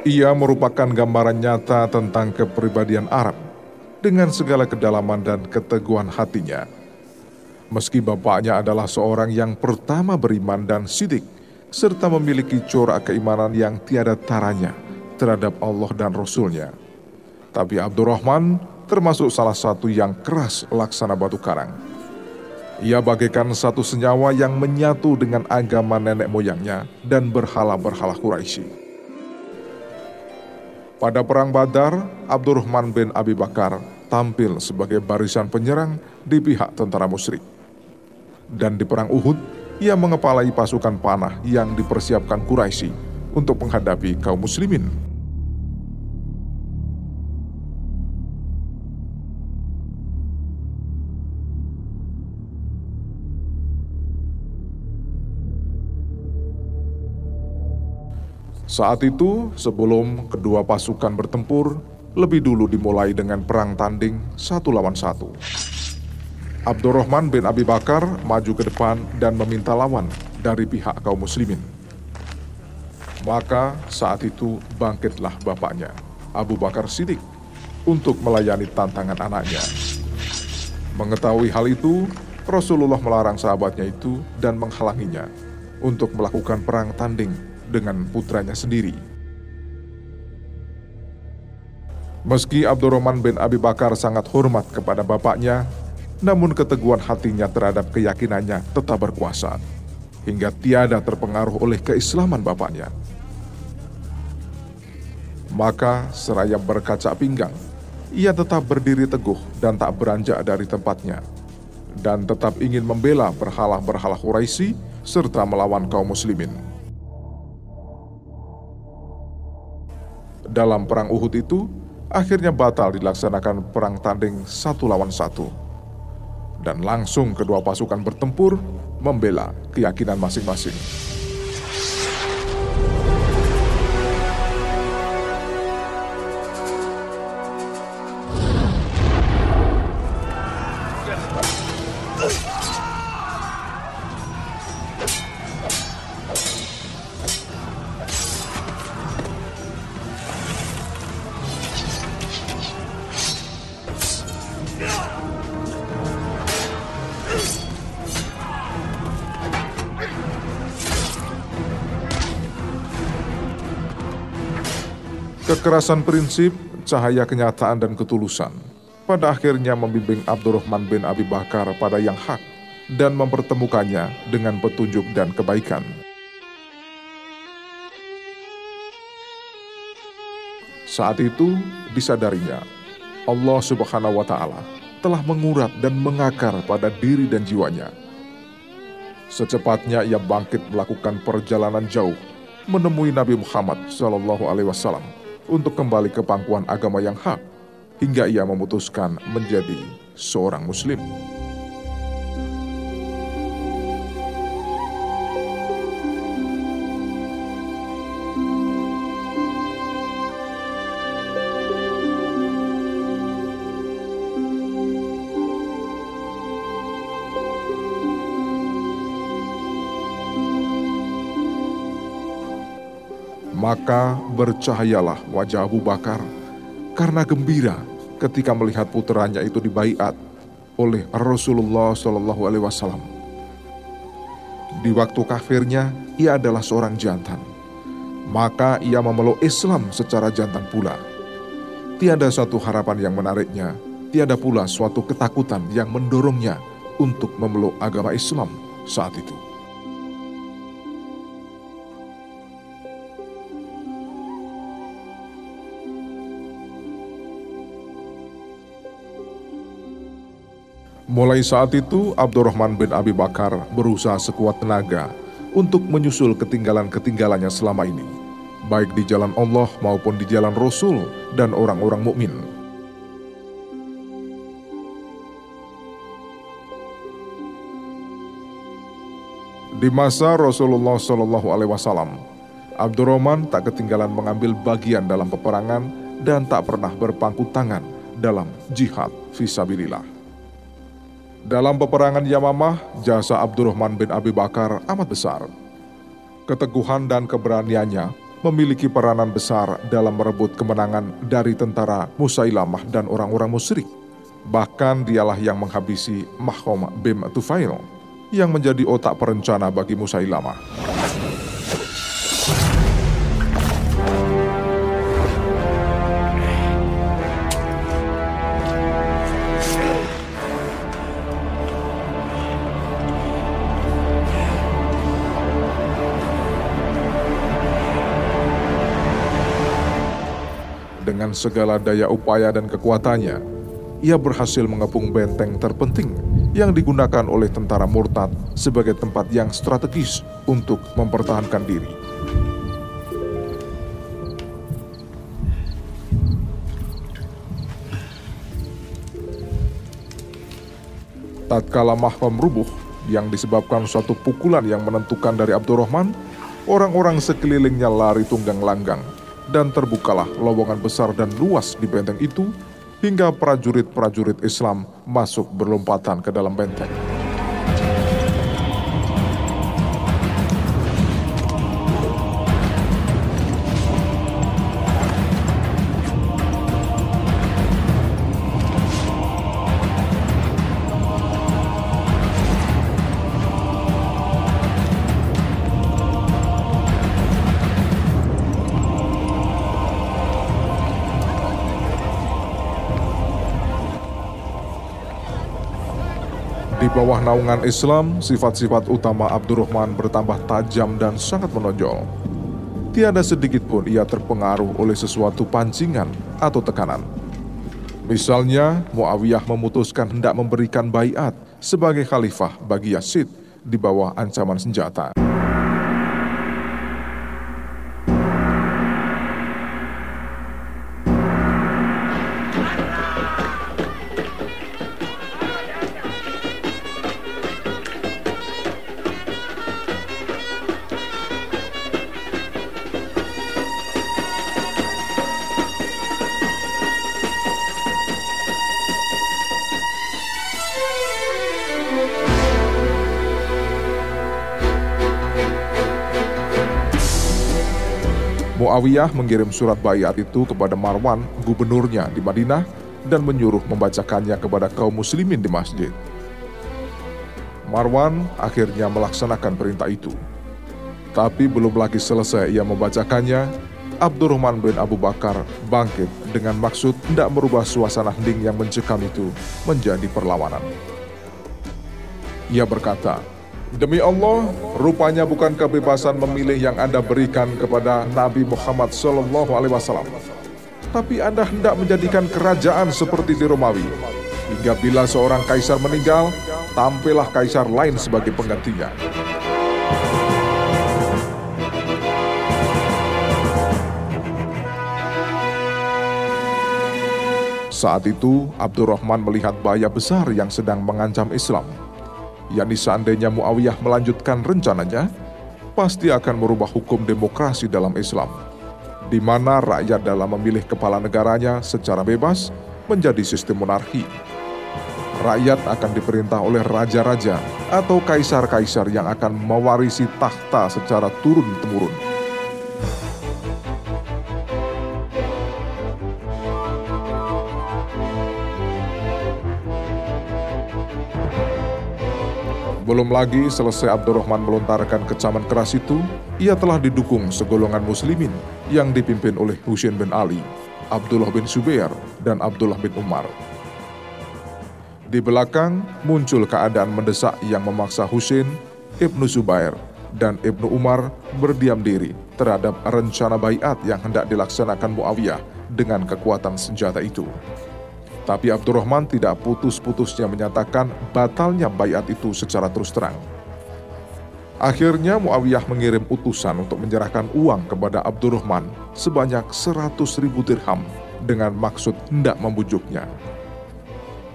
Ia merupakan gambaran nyata tentang kepribadian Arab dengan segala kedalaman dan keteguhan hatinya. Meski bapaknya adalah seorang yang pertama beriman dan sidik, serta memiliki corak keimanan yang tiada taranya terhadap Allah dan Rasulnya. Tapi Abdurrahman termasuk salah satu yang keras laksana batu karang. Ia bagaikan satu senyawa yang menyatu dengan agama nenek moyangnya dan berhala-berhala Quraisy. Pada Perang Badar, Abdurrahman bin Abi Bakar tampil sebagai barisan penyerang di pihak tentara musyrik. Dan di Perang Uhud, ia mengepalai pasukan panah yang dipersiapkan Quraisy untuk menghadapi kaum muslimin. Saat itu, sebelum kedua pasukan bertempur, lebih dulu dimulai dengan perang tanding satu lawan satu. Abdurrahman bin Abi Bakar maju ke depan dan meminta lawan dari pihak kaum muslimin. Maka saat itu bangkitlah bapaknya, Abu Bakar Siddiq, untuk melayani tantangan anaknya. Mengetahui hal itu, Rasulullah melarang sahabatnya itu dan menghalanginya untuk melakukan perang tanding dengan putranya sendiri. Meski Abdurrahman bin Abi Bakar sangat hormat kepada bapaknya, namun keteguhan hatinya terhadap keyakinannya tetap berkuasa, hingga tiada terpengaruh oleh keislaman bapaknya. Maka seraya berkaca pinggang, ia tetap berdiri teguh dan tak beranjak dari tempatnya, dan tetap ingin membela berhala-berhala Quraisy serta melawan kaum muslimin. Dalam perang Uhud itu akhirnya batal dilaksanakan perang tanding satu lawan satu. Dan langsung kedua pasukan bertempur membela keyakinan masing-masing. Kekerasan prinsip, cahaya kenyataan dan ketulusan pada akhirnya membimbing Abdurrahman bin Abi Bakar pada yang hak dan mempertemukannya dengan petunjuk dan kebaikan. Saat itu disadarinya Allah Subhanahu wa taala telah mengurat dan mengakar pada diri dan jiwanya. Secepatnya ia bangkit melakukan perjalanan jauh menemui Nabi Muhammad wasallam untuk kembali ke pangkuan agama yang hak, hingga ia memutuskan menjadi seorang Muslim. Maka bercahayalah wajah Abu Bakar karena gembira ketika melihat puteranya itu dibaiat oleh Rasulullah Shallallahu Alaihi Wasallam. Di waktu kafirnya, ia adalah seorang jantan. Maka ia memeluk Islam secara jantan pula. Tiada suatu harapan yang menariknya, tiada pula suatu ketakutan yang mendorongnya untuk memeluk agama Islam saat itu. Mulai saat itu, Abdurrahman bin Abi Bakar berusaha sekuat tenaga untuk menyusul ketinggalan-ketinggalannya selama ini, baik di jalan Allah maupun di jalan Rasul dan orang-orang mukmin. Di masa Rasulullah Shallallahu Alaihi Wasallam, Abdurrahman tak ketinggalan mengambil bagian dalam peperangan dan tak pernah berpangku tangan dalam jihad visabilillah. Dalam peperangan Yamamah, jasa Abdurrahman bin Abi Bakar amat besar. Keteguhan dan keberaniannya memiliki peranan besar dalam merebut kemenangan dari tentara Musailamah dan orang-orang musyrik. Bahkan dialah yang menghabisi Mahom bin Tufail yang menjadi otak perencana bagi Musailamah. Dengan segala daya upaya dan kekuatannya, ia berhasil mengepung benteng terpenting yang digunakan oleh tentara murtad sebagai tempat yang strategis untuk mempertahankan diri. Tatkala mahfam rubuh yang disebabkan suatu pukulan yang menentukan dari Abdurrahman, orang-orang sekelilingnya lari tunggang langgang dan terbukalah lowongan besar dan luas di benteng itu hingga prajurit-prajurit Islam masuk berlompatan ke dalam benteng. Bawah naungan Islam, sifat-sifat utama Abdurrahman bertambah tajam dan sangat menonjol. Tiada sedikit pun ia terpengaruh oleh sesuatu pancingan atau tekanan. Misalnya, Muawiyah memutuskan hendak memberikan bayat sebagai khalifah bagi Yazid di bawah ancaman senjata. Muawiyah mengirim surat bayat itu kepada Marwan, gubernurnya di Madinah, dan menyuruh membacakannya kepada kaum muslimin di masjid. Marwan akhirnya melaksanakan perintah itu. Tapi belum lagi selesai ia membacakannya, Abdurrahman bin Abu Bakar bangkit dengan maksud tidak merubah suasana hening yang mencekam itu menjadi perlawanan. Ia berkata, Demi Allah, rupanya bukan kebebasan memilih yang Anda berikan kepada Nabi Muhammad Wasallam, tapi Anda hendak menjadikan kerajaan seperti di Romawi. Hingga bila seorang kaisar meninggal, tampillah kaisar lain sebagai penggantinya. Saat itu, Abdurrahman melihat bahaya besar yang sedang mengancam Islam yakni seandainya Muawiyah melanjutkan rencananya, pasti akan merubah hukum demokrasi dalam Islam, di mana rakyat dalam memilih kepala negaranya secara bebas menjadi sistem monarki. Rakyat akan diperintah oleh raja-raja atau kaisar-kaisar yang akan mewarisi tahta secara turun-temurun. Belum lagi selesai Abdurrahman melontarkan kecaman keras itu, ia telah didukung segolongan muslimin yang dipimpin oleh Husain bin Ali, Abdullah bin Zubair, dan Abdullah bin Umar. Di belakang muncul keadaan mendesak yang memaksa Husain, Ibnu Zubair, dan Ibnu Umar berdiam diri terhadap rencana bayat yang hendak dilaksanakan Muawiyah dengan kekuatan senjata itu. Tapi Abdurrahman tidak putus-putusnya menyatakan batalnya bayat itu secara terus terang. Akhirnya Muawiyah mengirim utusan untuk menyerahkan uang kepada Abdurrahman sebanyak 100 ribu dirham dengan maksud hendak membujuknya.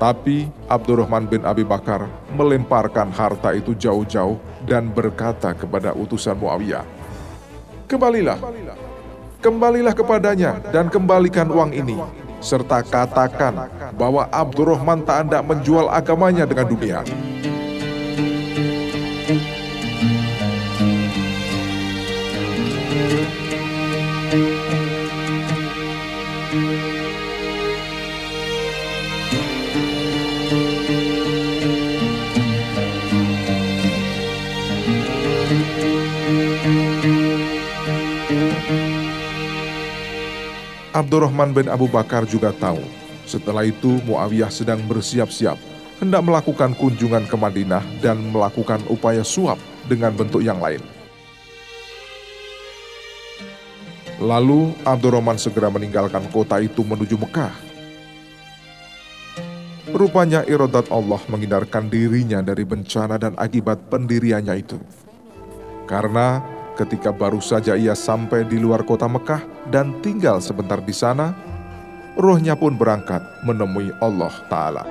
Tapi Abdurrahman bin Abi Bakar melemparkan harta itu jauh-jauh dan berkata kepada utusan Muawiyah, Kembalilah, kembalilah kepadanya dan kembalikan uang ini serta katakan bahwa Abdurrahman tak hendak menjual agamanya dengan dunia. thank you Abdurrahman bin Abu Bakar juga tahu setelah itu Muawiyah sedang bersiap-siap hendak melakukan kunjungan ke Madinah dan melakukan upaya suap dengan bentuk yang lain. Lalu Abdurrahman segera meninggalkan kota itu menuju Mekah. Rupanya irodat Allah menghindarkan dirinya dari bencana dan akibat pendiriannya itu. Karena ketika baru saja ia sampai di luar kota Mekah dan tinggal sebentar di sana, rohnya pun berangkat menemui Allah Ta'ala.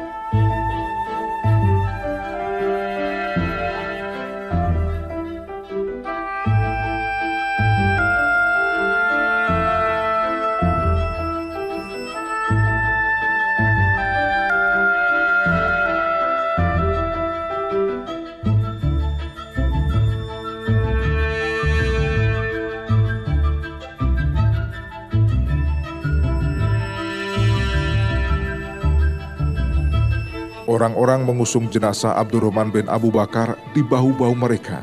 Orang-orang mengusung jenazah Abdurrahman bin Abu Bakar di bahu-bahu mereka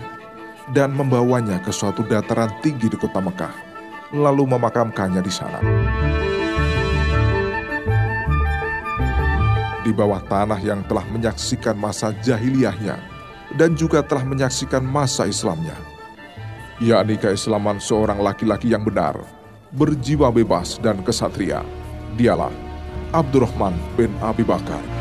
dan membawanya ke suatu dataran tinggi di kota Mekah, lalu memakamkannya di sana. Di bawah tanah yang telah menyaksikan masa jahiliyahnya dan juga telah menyaksikan masa Islamnya, yakni keislaman seorang laki-laki yang benar, berjiwa bebas dan kesatria. Dialah Abdurrahman bin Abi Bakar.